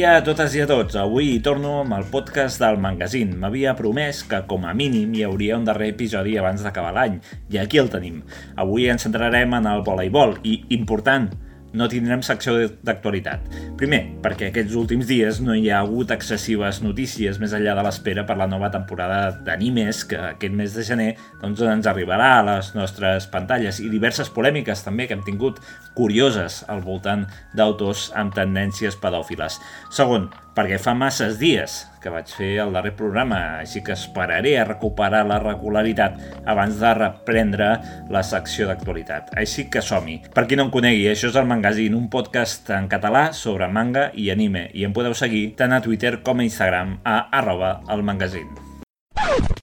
Dia a totes i a tots. Avui torno amb el podcast del magazín. M'havia promès que, com a mínim, hi hauria un darrer episodi abans d'acabar l'any. I aquí el tenim. Avui ens centrarem en el voleibol i, important, no tindrem secció d'actualitat. Primer, perquè aquests últims dies no hi ha hagut excessives notícies més enllà de l'espera per la nova temporada d'animes que aquest mes de gener doncs, ens arribarà a les nostres pantalles i diverses polèmiques també que hem tingut curioses al voltant d'autors amb tendències pedòfiles. Segon, perquè fa masses dies que vaig fer el darrer programa, així que esperaré a recuperar la regularitat abans de reprendre la secció d'actualitat. Així que som-hi. Per qui no em conegui, això és el Mangazine, un podcast en català sobre manga i anime, i em podeu seguir tant a Twitter com a Instagram a arroba el magazine.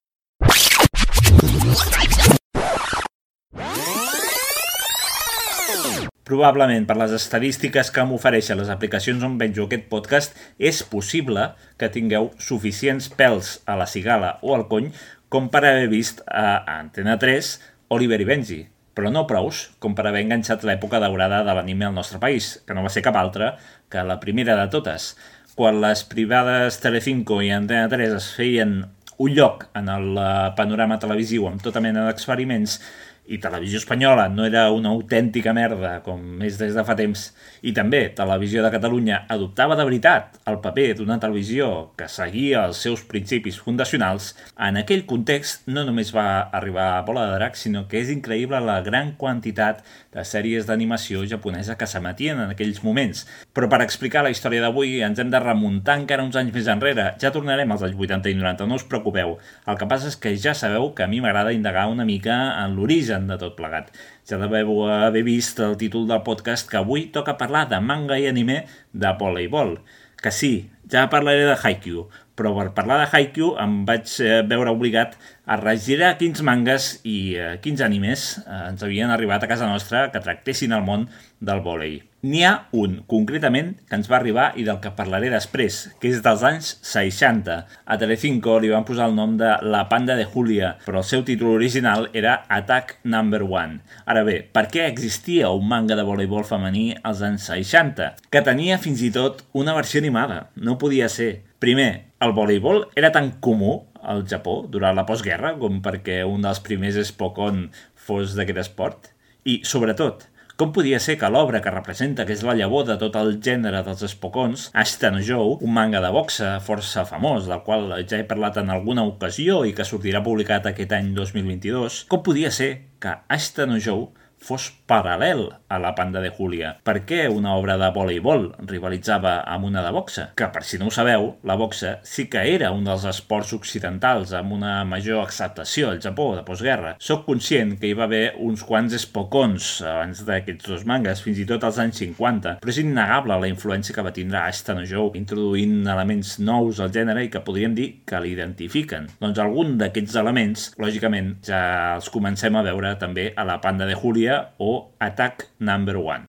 Probablement, per les estadístiques que m'ofereixen les aplicacions on penjo aquest podcast, és possible que tingueu suficients pèls a la cigala o al cony com per haver vist a Antena 3 Oliver i Benji, però no prous com per haver enganxat l'època daurada de l'anime al nostre país, que no va ser cap altra que la primera de totes, quan les privades Telecinco i Antena 3 es feien un lloc en el eh, panorama televisiu amb tota mena d'experiments i Televisió Espanyola no era una autèntica merda, com és des de fa temps, i també Televisió de Catalunya adoptava de veritat el paper d'una televisió que seguia els seus principis fundacionals, en aquell context no només va arribar a Bola de Drac, sinó que és increïble la gran quantitat de sèries d'animació japonesa que s'emetien en aquells moments. Però per explicar la història d'avui ens hem de remuntar encara uns anys més enrere. Ja tornarem als anys 80 i 90, no us preocupeu. El que passa és que ja sabeu que a mi m'agrada indagar una mica en l'origen origen de tot plegat. Ja deveu haver vist el títol del podcast que avui toca parlar de manga i anime de voleibol. Que sí, ja parlaré de Haikyuu, però per parlar de Haikyuu em vaig eh, veure obligat a regirar quins mangas i eh, quins animes eh, ens havien arribat a casa nostra que tractessin el món del vòlei. N'hi ha un, concretament, que ens va arribar i del que parlaré després, que és dels anys 60. A Telecinco li van posar el nom de La Panda de Julia, però el seu títol original era Attack Number 1. Ara bé, per què existia un manga de voleibol femení als anys 60? Que tenia fins i tot una versió animada. No podia ser. Primer, el voleibol era tan comú al Japó durant la postguerra com perquè un dels primers Spokon fos d'aquest esport. I, sobretot, com podia ser que l'obra que representa que és la llavor de tot el gènere dels espocons, Ashita no Joe, un manga de boxa força famós, del qual ja he parlat en alguna ocasió i que sortirà publicat aquest any 2022, com podia ser que Ashita no Joe fos paral·lel a la panda de Júlia. Per què una obra de voleibol rivalitzava amb una de boxa? Que, per si no ho sabeu, la boxa sí que era un dels esports occidentals amb una major acceptació al Japó de postguerra. Soc conscient que hi va haver uns quants espocons abans d'aquests dos mangas, fins i tot als anys 50, però és innegable la influència que va tindre Ashton Joe, introduint elements nous al gènere i que podríem dir que l'identifiquen. Doncs algun d'aquests elements, lògicament, ja els comencem a veure també a la panda de Júlia o Attack Number One.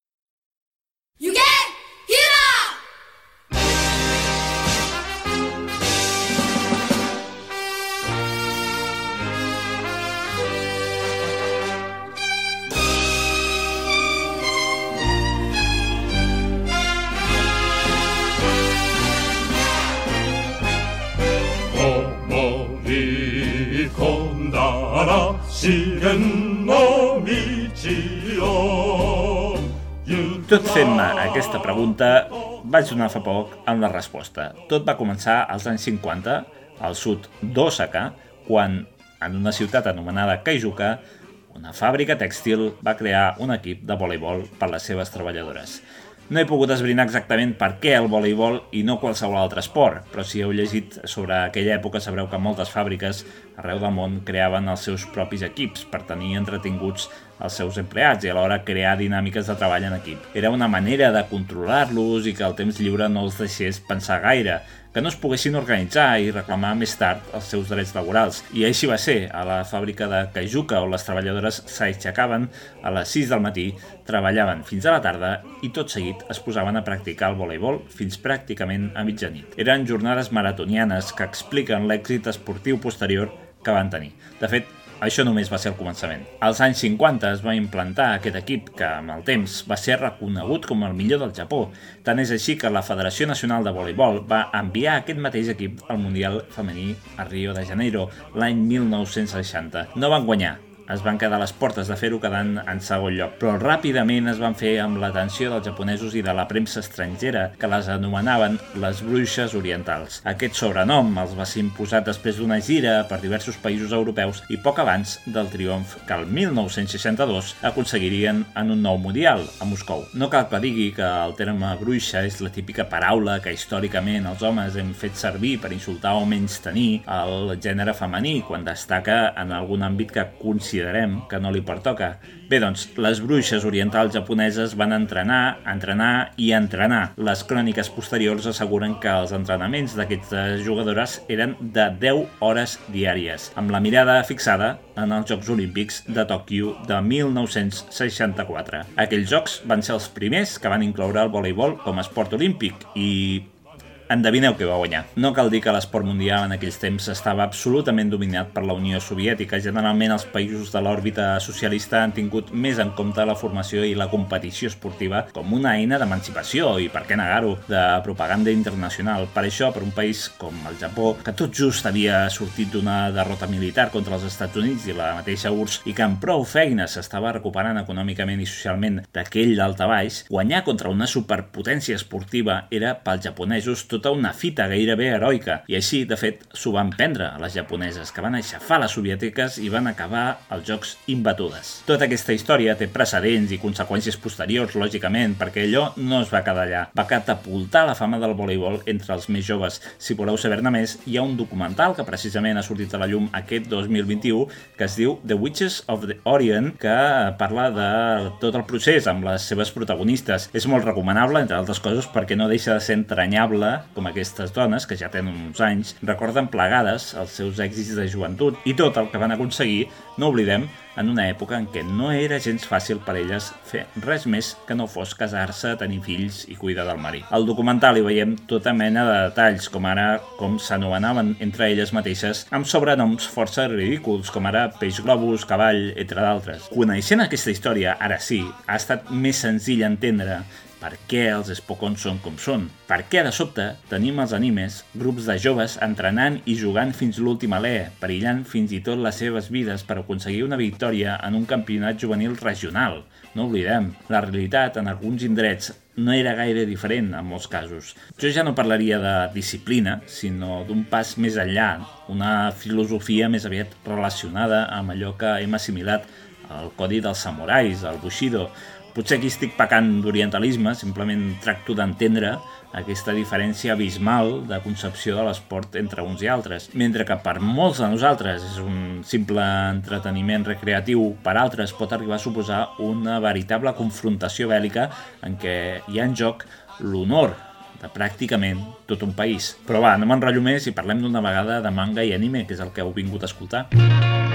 Tot fent-me aquesta pregunta, vaig donar fa poc en la resposta. Tot va començar als anys 50, al sud d'Osaka, quan en una ciutat anomenada Kaijuka, una fàbrica tèxtil va crear un equip de voleibol per les seves treballadores. No he pogut esbrinar exactament per què el voleibol i no qualsevol altre esport, però si heu llegit sobre aquella època sabreu que moltes fàbriques arreu del món creaven els seus propis equips per tenir entretinguts els seus empleats i alhora crear dinàmiques de treball en equip. Era una manera de controlar-los i que el temps lliure no els deixés pensar gaire, que no es poguessin organitzar i reclamar més tard els seus drets laborals. I així va ser, a la fàbrica de Kaijuka, on les treballadores s'aixecaven a les 6 del matí, treballaven fins a la tarda i tot seguit es posaven a practicar el voleibol fins pràcticament a mitjanit. Eren jornades maratonianes que expliquen l'èxit esportiu posterior que van tenir. De fet, això només va ser el començament. Als anys 50 es va implantar aquest equip que, amb el temps, va ser reconegut com el millor del Japó. Tant és així que la Federació Nacional de Voleibol va enviar aquest mateix equip al Mundial Femení a Rio de Janeiro l'any 1960. No van guanyar, es van quedar a les portes de fer-ho quedant en segon lloc, però ràpidament es van fer amb l'atenció dels japonesos i de la premsa estrangera, que les anomenaven les bruixes orientals. Aquest sobrenom els va ser imposat després d'una gira per diversos països europeus i poc abans del triomf que el 1962 aconseguirien en un nou mundial, a Moscou. No cal que digui que el terme bruixa és la típica paraula que històricament els homes hem fet servir per insultar o menys tenir el gènere femení quan destaca en algun àmbit que considerem considerem que no li pertoca. Bé, doncs, les bruixes orientals japoneses van entrenar, entrenar i entrenar. Les cròniques posteriors asseguren que els entrenaments d'aquestes jugadores eren de 10 hores diàries, amb la mirada fixada en els Jocs Olímpics de Tòquio de 1964. Aquells jocs van ser els primers que van incloure el voleibol com a esport olímpic i Endevineu què va guanyar. No cal dir que l'esport mundial en aquells temps estava absolutament dominat per la Unió Soviètica. Generalment els països de l'òrbita socialista han tingut més en compte la formació i la competició esportiva com una eina d'emancipació i, per què negar-ho, de propaganda internacional. Per això, per un país com el Japó, que tot just havia sortit d'una derrota militar contra els Estats Units i la mateixa URSS i que amb prou feines s'estava recuperant econòmicament i socialment d'aquell baix, guanyar contra una superpotència esportiva era pels japonesos tot tota una fita gairebé heroica, i així, de fet, s'ho van prendre les japoneses, que van aixafar les soviètiques i van acabar els jocs imbatudes. Tota aquesta història té precedents i conseqüències posteriors, lògicament, perquè allò no es va quedar allà. Va catapultar la fama del voleibol entre els més joves. Si voleu saber-ne més, hi ha un documental que precisament ha sortit a la llum aquest 2021 que es diu The Witches of the Orient, que parla de tot el procés amb les seves protagonistes. És molt recomanable, entre altres coses, perquè no deixa de ser entranyable com aquestes dones, que ja tenen uns anys, recorden plegades els seus èxits de joventut i tot el que van aconseguir, no oblidem, en una època en què no era gens fàcil per elles fer res més que no fos casar-se, tenir fills i cuidar del marit. Al documental hi veiem tota mena de detalls, com ara com s'anomenaven entre elles mateixes amb sobrenoms força ridículs, com ara peix globus, cavall, entre d'altres. Coneixent aquesta història, ara sí, ha estat més senzill entendre per què els Spokons són com són? Per què de sobte tenim els animes, grups de joves entrenant i jugant fins l'últim alè, perillant fins i tot les seves vides per aconseguir una victòria en un campionat juvenil regional? No oblidem, la realitat en alguns indrets no era gaire diferent en molts casos. Jo ja no parlaria de disciplina, sinó d'un pas més enllà, una filosofia més aviat relacionada amb allò que hem assimilat al codi dels samurais, el Bushido, Potser aquí estic pecant d'orientalisme, simplement tracto d'entendre aquesta diferència abismal de concepció de l'esport entre uns i altres. Mentre que per molts de nosaltres és un simple entreteniment recreatiu, per altres pot arribar a suposar una veritable confrontació bèl·lica en què hi ha en joc l'honor de pràcticament tot un país. Però va, no m'enrotllo més i parlem d'una vegada de manga i anime, que és el que heu vingut a escoltar. Música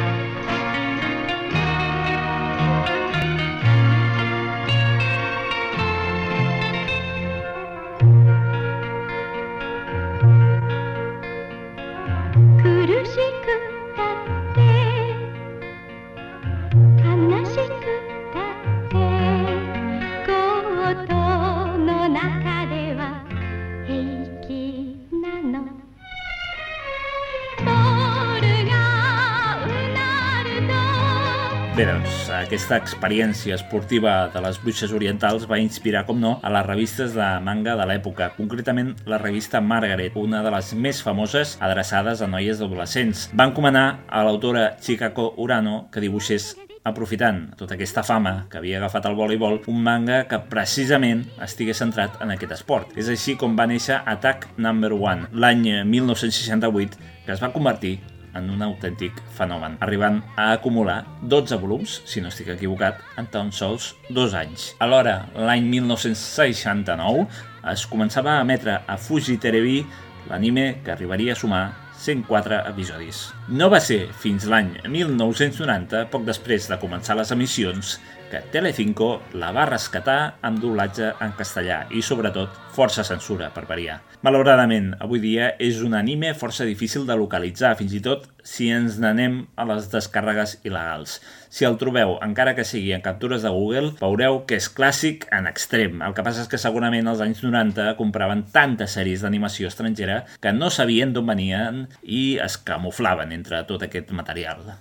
aquesta experiència esportiva de les bruixes orientals va inspirar, com no, a les revistes de manga de l'època, concretament la revista Margaret, una de les més famoses adreçades a noies adolescents. Van comanar a l'autora Chikako Urano que dibuixés aprofitant tota aquesta fama que havia agafat el voleibol, un manga que precisament estigués centrat en aquest esport. És així com va néixer Attack Number 1, l'any 1968, que es va convertir en un autèntic fenomen, arribant a acumular 12 volums, si no estic equivocat, en tan sols dos anys. Alhora, l'any 1969, es començava a emetre a Fuji Terebi l'anime que arribaria a sumar 104 episodis. No va ser fins l'any 1990, poc després de començar les emissions, que Telecinco la va rescatar amb doblatge en castellà i, sobretot, força censura, per variar. Malauradament, avui dia és un anime força difícil de localitzar, fins i tot si ens n'anem a les descàrregues il·legals. Si el trobeu, encara que sigui en captures de Google, veureu que és clàssic en extrem. El que passa és que segurament als anys 90 compraven tantes sèries d'animació estrangera que no sabien d'on venien i es camuflaven entre tot aquest material.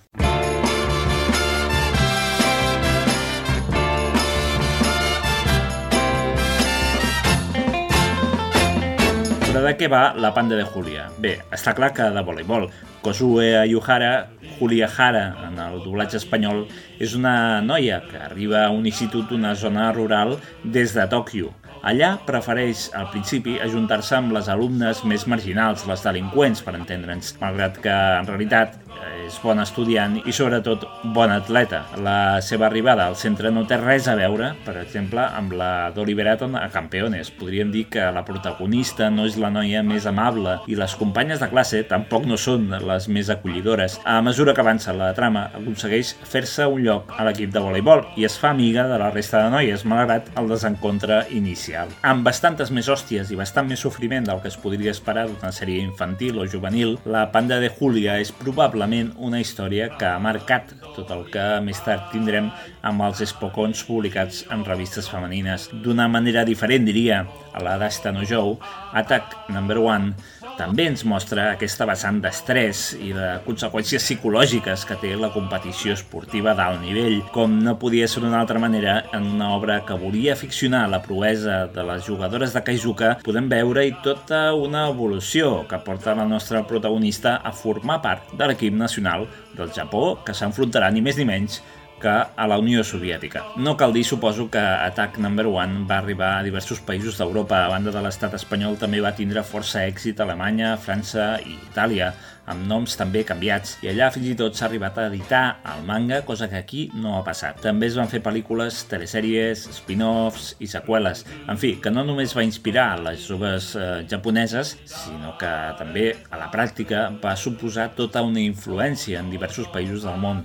Però de què va la panda de Julia? Bé, està clar que de voleibol. Kozue Ayuhara, Julia Hara, en el doblatge espanyol, és una noia que arriba a un institut d'una zona rural des de Tòquio. Allà prefereix, al principi, ajuntar-se amb les alumnes més marginals, les delinqüents, per entendre'ns, malgrat que, en realitat, és bon estudiant i sobretot bon atleta. La seva arribada al centre no té res a veure, per exemple, amb la d'Oliver Atom a Campeones. Podríem dir que la protagonista no és la noia més amable i les companyes de classe tampoc no són les més acollidores. A mesura que avança la trama, aconsegueix fer-se un lloc a l'equip de voleibol i es fa amiga de la resta de noies, malgrat el desencontre inicial. Amb bastantes més hòsties i bastant més sofriment del que es podria esperar d'una sèrie infantil o juvenil, la panda de Julia és probablement una història que ha marcat tot el que més tard tindrem amb els espocons publicats en revistes femenines. D'una manera diferent, diria, a la d'Astano Joe, Attack Number One també ens mostra aquesta vessant d'estrès i de conseqüències psicològiques que té la competició esportiva d'alt nivell, com no podia ser d'una altra manera en una obra que volia ficcionar la proesa de les jugadores de Kaizuka, podem veure i tota una evolució que porta la nostra protagonista a formar part de l'equip nacional del Japó, que s'enfrontarà ni més ni menys que a la Unió Soviètica. No cal dir, suposo, que Attack Number One va arribar a diversos països d'Europa. A banda de l'estat espanyol també va tindre força èxit a Alemanya, França i Itàlia, amb noms també canviats, i allà fins i tot s'ha arribat a editar el manga, cosa que aquí no ha passat. També es van fer pel·lícules, telesèries, spin-offs i seqüeles. En fi, que no només va inspirar les joves eh, japoneses, sinó que també a la pràctica va suposar tota una influència en diversos països del món.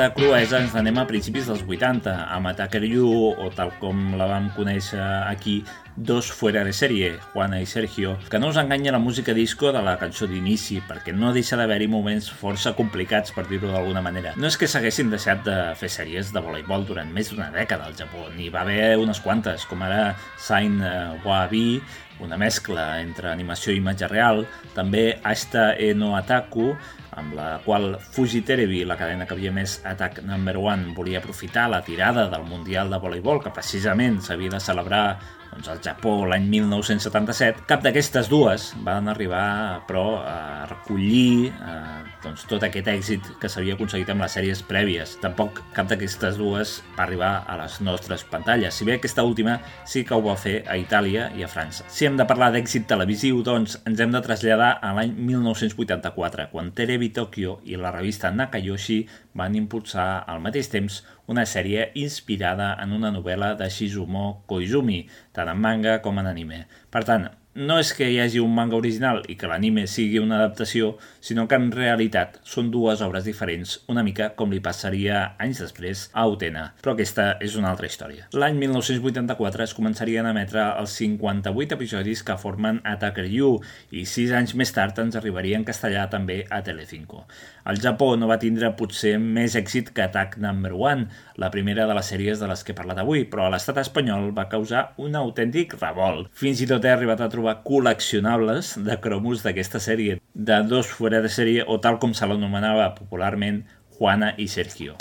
D'aquesta cruesa ens anem a principis dels 80, amb Attacker You, o tal com la vam conèixer aquí, dos fuera de sèrie, Juana i Sergio, que no us enganya la música disco de la cançó d'inici, perquè no deixa d'haver-hi moments força complicats, per dir-ho d'alguna manera. No és que s'haguessin deixat de fer sèries de voleibol durant més d'una dècada al Japó, n'hi va haver unes quantes, com ara Sain uh, Wabi, una mescla entre animació i imatge real, també Ashita e no Ataku, amb la qual Fuji Terebi, la cadena que havia més Attack Number One, volia aprofitar la tirada del Mundial de Voleibol, que precisament s'havia de celebrar doncs, al Japó l'any 1977, cap d'aquestes dues van arribar, però, a recollir eh, doncs, tot aquest èxit que s'havia aconseguit amb les sèries prèvies. Tampoc cap d'aquestes dues va arribar a les nostres pantalles, si bé aquesta última sí que ho va fer a Itàlia i a França. Si hem de parlar d'èxit televisiu, doncs ens hem de traslladar a l'any 1984, quan Terebi Tokyo i la revista Nakayoshi van impulsar al mateix temps una sèrie inspirada en una novel·la de Shizumo Koizumi, tant en manga com en anime. Per tant, no és que hi hagi un manga original i que l'anime sigui una adaptació, sinó que en realitat són dues obres diferents, una mica com li passaria anys després a Utena, però aquesta és una altra història. L'any 1984 es començarien a emetre els 58 episodis que formen Attacker You i sis anys més tard ens arribaria en castellà també a Telecinco. El Japó no va tindre potser més èxit que Attack Number One, la primera de les sèries de les que he parlat avui, però a l'estat espanyol va causar un autèntic revolt. Fins i tot he arribat a trobar col·leccionables de cromos d'aquesta sèrie, de dos fora de sèrie o tal com se l'anomenava popularment Juana i Sergio.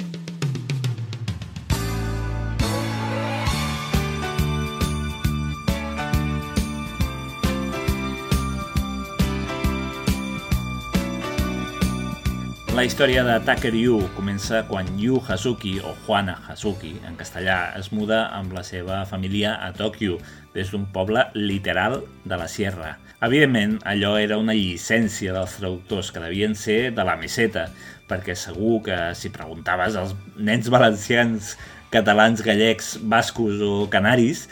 La història de Tucker Yu comença quan Yu Hazuki, o Juana Hazuki, en castellà, es muda amb la seva família a Tòquio, des d'un poble literal de la Sierra. Evidentment, allò era una llicència dels traductors que devien ser de la meseta, perquè segur que si preguntaves als nens valencians, catalans, gallecs, bascos o canaris,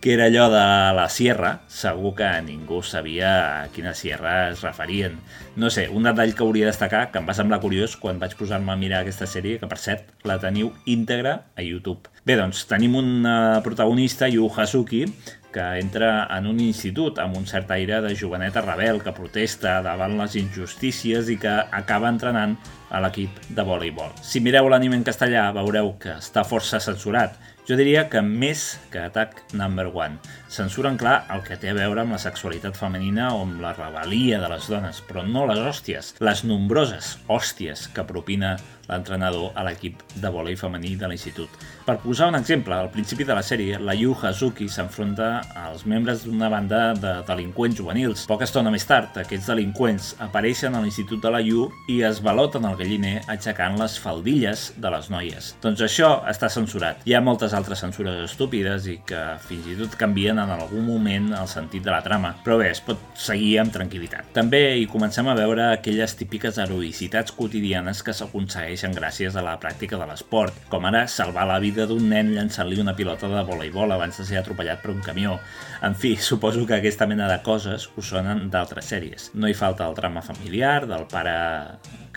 que era allò de la sierra, segur que ningú sabia a quina sierra es referien. No sé, un detall que hauria de destacar, que em va semblar curiós quan vaig posar-me a mirar aquesta sèrie, que per cert la teniu íntegra a YouTube. Bé, doncs tenim un protagonista, Yu Hazuki, que entra en un institut amb un cert aire de joveneta rebel que protesta davant les injustícies i que acaba entrenant a l'equip de voleibol. Si mireu l'anime en castellà veureu que està força censurat jo diria que més que Attack Number One. Censuren clar el que té a veure amb la sexualitat femenina o amb la rebel·lia de les dones, però no les hòsties, les nombroses hòsties que propina l'entrenador a l'equip de volei femení de l'institut. Per posar un exemple, al principi de la sèrie, la Yu Hazuki s'enfronta als membres d'una banda de delinqüents juvenils. Poca estona més tard, aquests delinqüents apareixen a l'institut de la Yu i es baloten al galliner aixecant les faldilles de les noies. Doncs això està censurat. Hi ha moltes altres censures estúpides i que fins i tot canvien en algun moment el sentit de la trama, però bé, es pot seguir amb tranquil·litat. També hi comencem a veure aquelles típiques heroïcitats quotidianes que s'aconsegueixen gràcies a la pràctica de l'esport, com ara salvar la vida d'un nen llançant-li una pilota de voleibol abans de ser atropellat per un camió. En fi, suposo que aquesta mena de coses us sonen d'altres sèries. No hi falta el drama familiar, del pare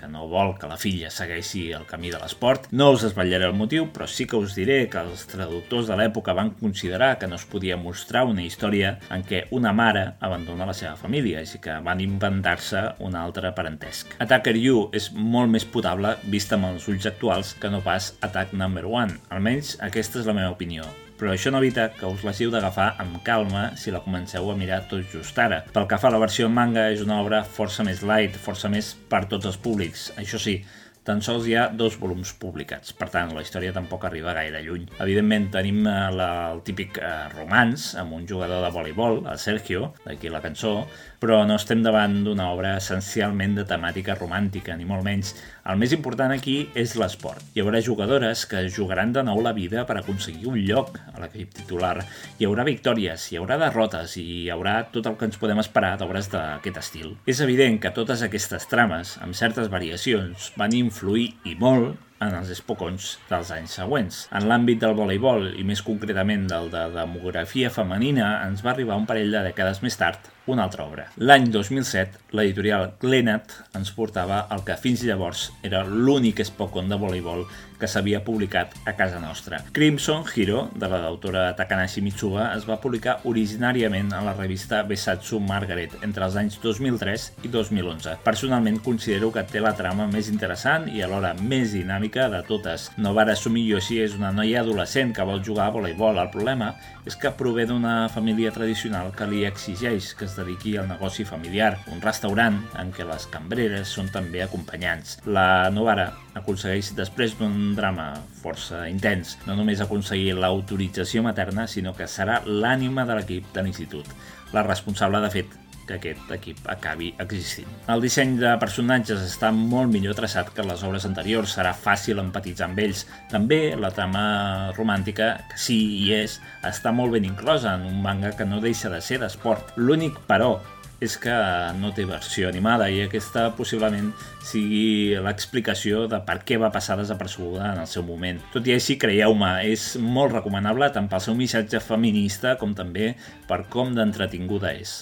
que no vol que la filla segueixi el camí de l'esport. No us espatllaré el motiu, però sí que us diré que els traductors de l'època van considerar que no es podia mostrar una història en què una mare abandona la seva família, així que van inventar-se un altre parentesc. Attacker You és molt més potable vista amb els ulls actuals que no pas Attack Number One. Almenys aquesta és la meva opinió però això no evita que us l'hàgiu d'agafar amb calma si la comenceu a mirar tot just ara. Pel que fa a la versió en manga, és una obra força més light, força més per tots els públics. Això sí, tan sols hi ha dos volums publicats, per tant, la història tampoc arriba gaire lluny. Evidentment, tenim eh, la, el típic eh, romans amb un jugador de voleibol, el Sergio, d'aquí la cançó, però no estem davant d'una obra essencialment de temàtica romàntica, ni molt menys. El més important aquí és l'esport. Hi haurà jugadores que jugaran de nou la vida per aconseguir un lloc a l'equip titular. Hi haurà victòries, hi haurà derrotes i hi haurà tot el que ens podem esperar d'obres d'aquest estil. És evident que totes aquestes trames, amb certes variacions, van influir i molt en els espocons dels anys següents. En l'àmbit del voleibol, i més concretament del de demografia femenina, ens va arribar un parell de dècades més tard una altra obra. L'any 2007, l'editorial Glenat ens portava el que fins llavors era l'únic espocon de voleibol que s'havia publicat a casa nostra. Crimson Hero, de la d'autora Takanashi Mitsuba, es va publicar originàriament a la revista Besatsu Margaret entre els anys 2003 i 2011. Personalment considero que té la trama més interessant i alhora més dinàmica de totes. Nobara Sumiyoshi és una noia adolescent que vol jugar a voleibol. El problema és que prové d'una família tradicional que li exigeix que es dediqui al negoci familiar, un restaurant en què les cambreres són també acompanyants. La Novara aconsegueix, després d'un drama força intens, no només aconseguir l'autorització materna, sinó que serà l'ànima de l'equip de l'institut, la responsable, de fet, que aquest equip acabi existint. El disseny de personatges està molt millor traçat que les obres anteriors, serà fàcil empatitzar amb ells. També la trama romàntica, que sí hi és, està molt ben inclosa en un manga que no deixa de ser d'esport. L'únic, però, és que no té versió animada i aquesta possiblement sigui l'explicació de per què va passar desapercebuda en el seu moment. Tot i així, creieu-me, és molt recomanable tant pel seu missatge feminista com també per com d'entretinguda és.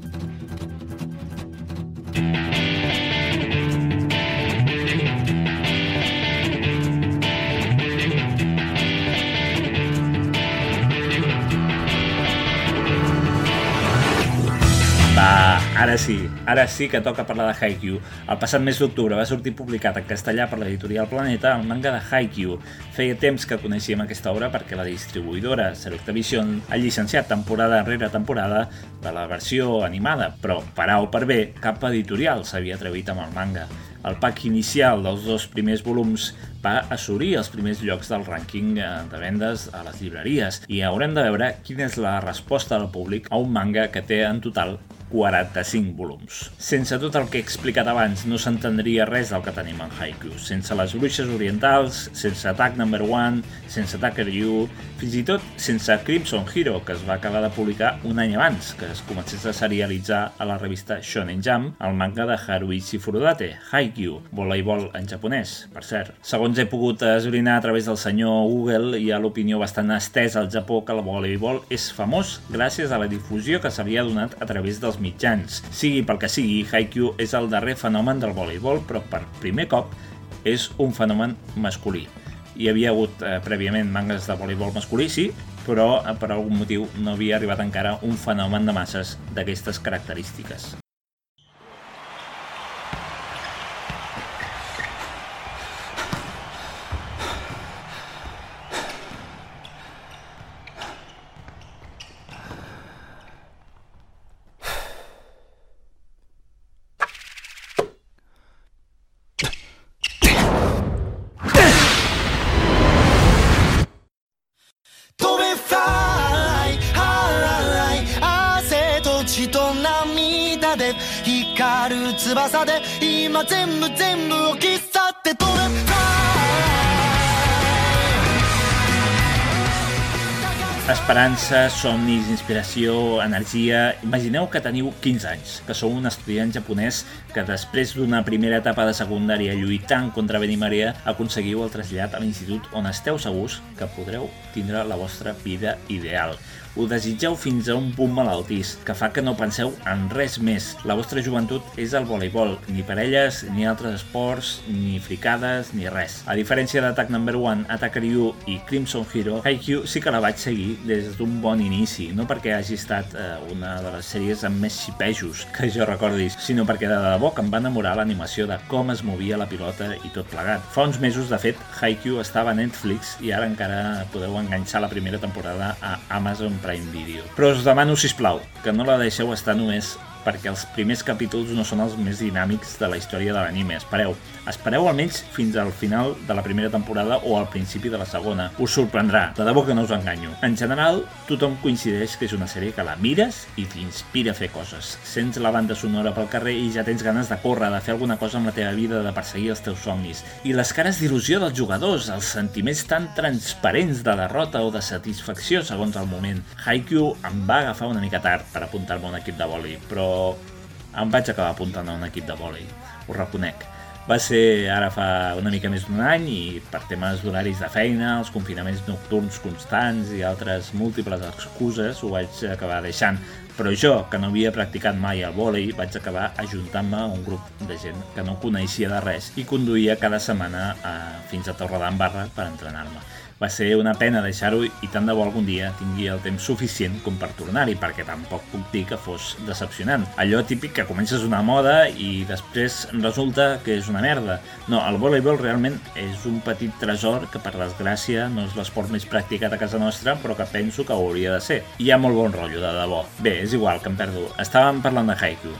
sí, ara sí que toca parlar de Haikyuu. El passat mes d'octubre va sortir publicat en castellà per l'editorial Planeta el manga de Haikyuu. Feia temps que coneixíem aquesta obra perquè la distribuïdora Selecta Vision ha llicenciat temporada rere temporada de la versió animada, però per A o per B, cap editorial s'havia atrevit amb el manga. El pack inicial dels dos primers volums va assolir els primers llocs del rànquing eh, de vendes a les llibreries i haurem de veure quina és la resposta del públic a un manga que té en total 45 volums. Sense tot el que he explicat abans, no s'entendria res del que tenim en Haikyuu. Sense les bruixes orientals, sense Attack Number 1, sense Attacker You, fins i tot sense Crimson Hero, que es va acabar de publicar un any abans, que es comencés a serialitzar a la revista Shonen Jump, el manga de Haruichi Furudate, Haikyuu, voleibol en japonès, per cert. Segons he pogut esbrinar a través del senyor Google, hi ha l'opinió bastant estesa al Japó que el voleibol és famós gràcies a la difusió que s'havia donat a través dels mitjans. Sigui pel que sigui, Haikyuu és el darrer fenomen del voleibol, però per primer cop és un fenomen masculí. Hi havia hagut eh, prèviament mangas de voleibol masculí, sí, però eh, per algun motiu no havia arribat encara un fenomen de masses d'aquestes característiques. Esperança, somnis, inspiració, energia... Imagineu que teniu 15 anys, que sou un estudiant japonès que després d'una primera etapa de secundària lluitant contra vent i marea aconseguiu el trasllat a l'institut on esteu segurs que podreu tindre la vostra vida ideal. Ho desitgeu fins a un punt malaltís, que fa que no penseu en res més. La vostra joventut és el voleibol, ni parelles, ni altres esports, ni fricades, ni res. A diferència d'Attack Number 1, Attack You i Crimson Hero, Haikyuu sí que la vaig seguir des d'un bon inici, no perquè hagi estat eh, una de les sèries amb més xipejos que jo recordis, sinó perquè de debò que em va enamorar l'animació de com es movia la pilota i tot plegat. Fa uns mesos, de fet, Haikyuu estava a Netflix i ara encara podeu enganxar la primera temporada a Amazon Prime Video. Però us demano, si plau, que no la deixeu estar només perquè els primers capítols no són els més dinàmics de la història de l'anime. Espereu, espereu almenys fins al final de la primera temporada o al principi de la segona. Us sorprendrà, de debò que no us enganyo. En general, tothom coincideix que és una sèrie que la mires i t'inspira a fer coses. Sents la banda sonora pel carrer i ja tens ganes de córrer, de fer alguna cosa amb la teva vida, de perseguir els teus somnis. I les cares d'il·lusió dels jugadors, els sentiments tan transparents de derrota o de satisfacció segons el moment. Haikyuu em va agafar una mica tard per apuntar-me a un equip de vòlei, però em vaig acabar apuntant a un equip de vòlei, ho reconec. Va ser ara fa una mica més d'un any i per temes d'horaris de feina, els confinaments nocturns constants i altres múltiples excuses ho vaig acabar deixant. Però jo, que no havia practicat mai el vòlei, vaig acabar ajuntant-me a un grup de gent que no coneixia de res i conduïa cada setmana a, fins a Torredembarra per entrenar-me. Va ser una pena deixar-ho i tant de bo algun dia tingui el temps suficient com per tornar-hi, perquè tampoc puc dir que fos decepcionant. Allò típic que comences una moda i després resulta que és una merda. No, el voleibol realment és un petit tresor que per desgràcia no és l'esport més practicat a casa nostra, però que penso que hauria de ser. Hi ha molt bon rotllo, de debò. Bé, és igual, que em perdo. Estàvem parlant de Haiku.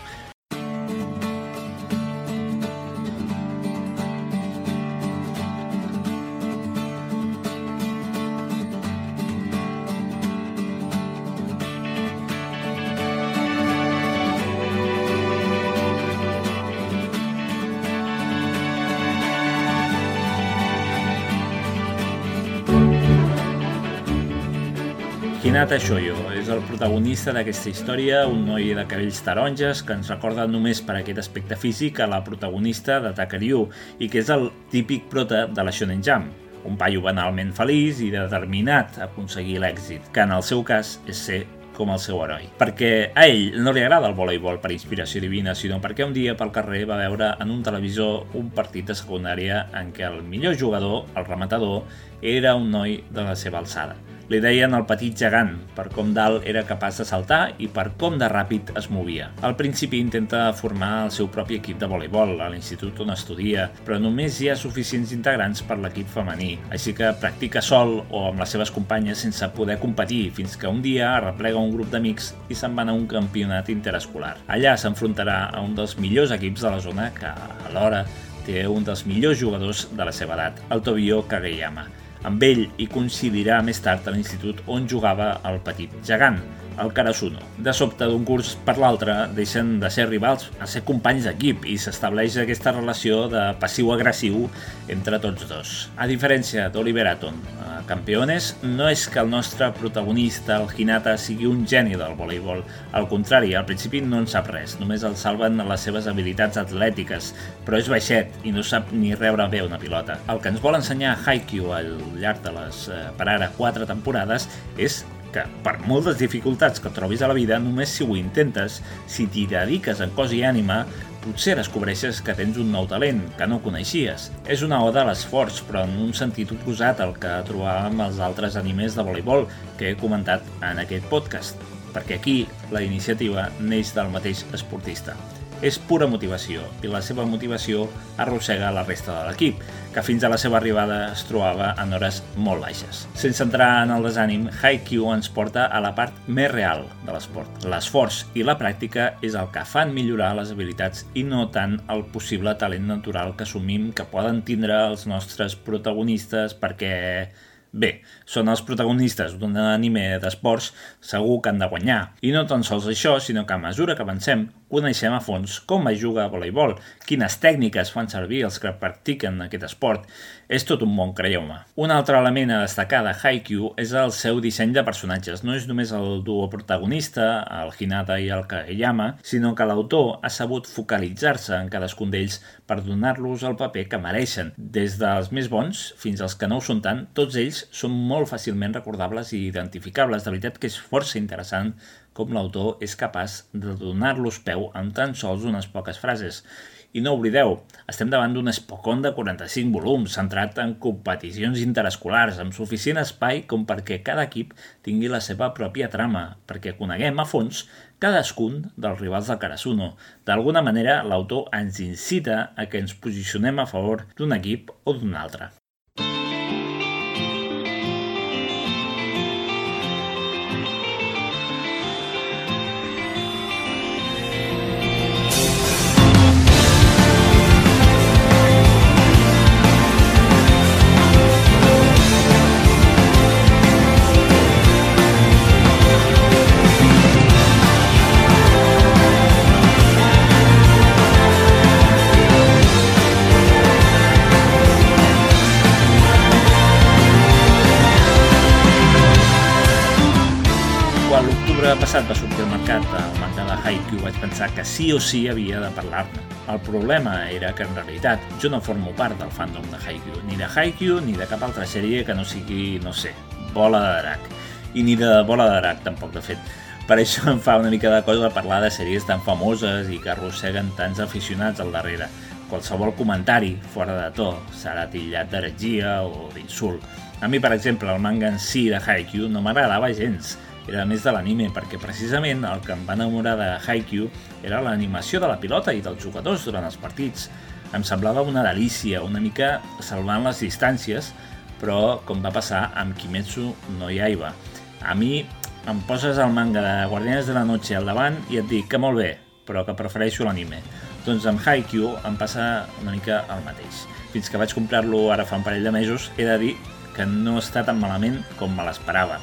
Hinata Shoyo és el protagonista d'aquesta història, un noi de cabells taronges que ens recorda només per aquest aspecte físic a la protagonista de Takaryu i que és el típic prota de la Shonen Jump, un paio banalment feliç i determinat a aconseguir l'èxit, que en el seu cas és ser com el seu heroi. Perquè a ell no li agrada el voleibol per inspiració divina, sinó perquè un dia pel carrer va veure en un televisor un partit de secundària en què el millor jugador, el rematador, era un noi de la seva alçada. Li deien el petit gegant, per com dalt era capaç de saltar i per com de ràpid es movia. Al principi intenta formar el seu propi equip de voleibol a l'institut on estudia, però només hi ha suficients integrants per l'equip femení, així que practica sol o amb les seves companyes sense poder competir, fins que un dia arreplega un grup d'amics i se'n van a un campionat interescolar. Allà s'enfrontarà a un dels millors equips de la zona que, alhora, té un dels millors jugadors de la seva edat, el Tobio Kageyama. Amb ell hi coincidirà més tard a l'institut on jugava el petit gegant. el Karasuno. De sobte, d'un curs per l'altre, deixen de ser rivals a ser companys d'equip i s'estableix aquesta relació de passiu-agressiu entre tots dos. A diferència d'Oliver Aton, a Campeones, no és que el nostre protagonista, el Hinata, sigui un geni del voleibol. Al contrari, al principi no en sap res, només el salven les seves habilitats atlètiques, però és baixet i no sap ni rebre bé una pilota. El que ens vol ensenyar Haikyuu al llarg de les, eh, per ara, quatre temporades és que per moltes dificultats que trobis a la vida, només si ho intentes, si t'hi dediques en cos i ànima, potser descobreixes que tens un nou talent que no coneixies. És una oda a l'esforç, però en un sentit oposat al que trobàvem als altres animes de voleibol que he comentat en aquest podcast, perquè aquí la iniciativa neix del mateix esportista és pura motivació i la seva motivació arrossega la resta de l'equip, que fins a la seva arribada es trobava en hores molt baixes. Sense entrar en el desànim, Haikyuu ens porta a la part més real de l'esport. L'esforç i la pràctica és el que fan millorar les habilitats i no tant el possible talent natural que assumim que poden tindre els nostres protagonistes perquè Bé, són els protagonistes d'un anime d'esports, segur que han de guanyar. I no tan sols això, sinó que a mesura que avancem, coneixem a fons com es juga a voleibol, quines tècniques fan servir els que practiquen aquest esport. És tot un món, creieu-me. Un altre element a destacar de Haikyuu és el seu disseny de personatges. No és només el duo protagonista, el Hinata i el Kageyama, sinó que l'autor ha sabut focalitzar-se en cadascun d'ells per donar-los el paper que mereixen. Des dels més bons fins als que no ho són tant, tots ells són molt fàcilment recordables i identificables. De veritat que és força interessant com l'autor és capaç de donar-los peu amb tan sols unes poques frases. I no oblideu, estem davant d'un espocon de 45 volums, centrat en competicions interescolars, amb suficient espai com perquè cada equip tingui la seva pròpia trama, perquè coneguem a fons cadascun dels rivals del Karasuno. D'alguna manera, l'autor ens incita a que ens posicionem a favor d'un equip o d'un altre. Passat va sortir al mercat el manga de Haikyuu, vaig pensar que sí o sí havia de parlar-ne. El problema era que en realitat jo no formo part del fandom de Haikyuu, ni de Haikyuu ni de cap altra sèrie que no sigui, no sé, Bola de Drac. I ni de Bola de Drac tampoc, de fet. Per això em fa una mica de cosa parlar de sèries tan famoses i que arrosseguen tants aficionats al darrere. Qualsevol comentari fora de to serà tillat d'heretgia o d'insult. A mi, per exemple, el manga en si de Haikyuu no m'agradava gens, era més de l'anime, perquè precisament el que em va enamorar de Haikyuu era l'animació de la pilota i dels jugadors durant els partits. Em semblava una delícia, una mica salvant les distàncies, però com va passar amb Kimetsu no Yaiba. A mi em poses el manga de Guardianes de la Noche al davant i et dic que molt bé, però que prefereixo l'anime. Doncs amb Haikyuu em passa una mica el mateix. Fins que vaig comprar-lo ara fa un parell de mesos, he de dir que no està tan malament com me l'esperava.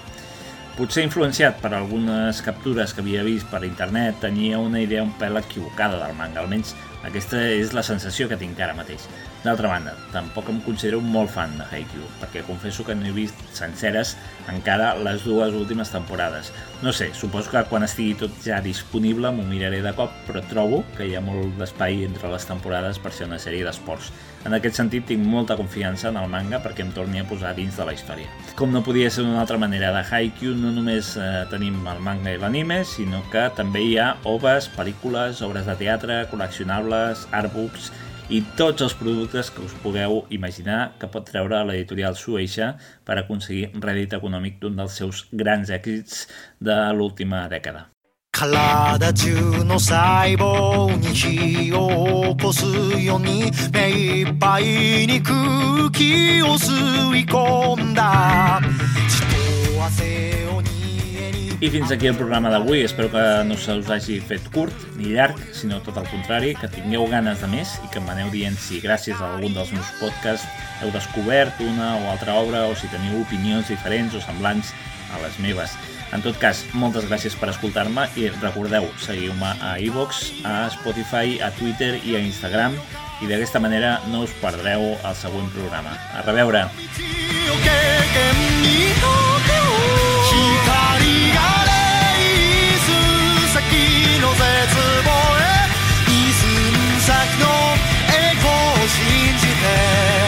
Potser influenciat per algunes captures que havia vist per internet, tenia una idea un pèl equivocada del manga, almenys aquesta és la sensació que tinc ara mateix. D'altra banda, tampoc em considero molt fan de Haikyuu, perquè confesso que no he vist senceres encara les dues últimes temporades. No sé, suposo que quan estigui tot ja disponible m'ho miraré de cop, però trobo que hi ha molt d'espai entre les temporades per ser una sèrie d'esports. En aquest sentit, tinc molta confiança en el manga perquè em torni a posar dins de la història. Com no podia ser d'una altra manera, de Haikyuu no només eh, tenim el manga i l'anime, sinó que també hi ha oves, pel·lícules, obres de teatre, col·leccionables, artbooks i tots els productes que us pugueu imaginar que pot treure l'editorial Sueixa per aconseguir rèdit econòmic d'un dels seus grans èxits de l'última dècada. 体中の細胞に火を起こすように目いっぱいに空気を吸い込んだ血と汗を i fins aquí el programa d'avui. Espero que no se us hagi fet curt ni llarg, sinó tot el contrari, que tingueu ganes de més i que em aneu dient si gràcies a algun dels meus podcasts heu descobert una o altra obra o si teniu opinions diferents o semblants a les meves. En tot cas, moltes gràcies per escoltar-me i recordeu, seguiu-me a iVox, e a Spotify, a Twitter i a Instagram i d'aquesta manera no us perdreu el següent programa. A reveure! 光先の栄光を信じて。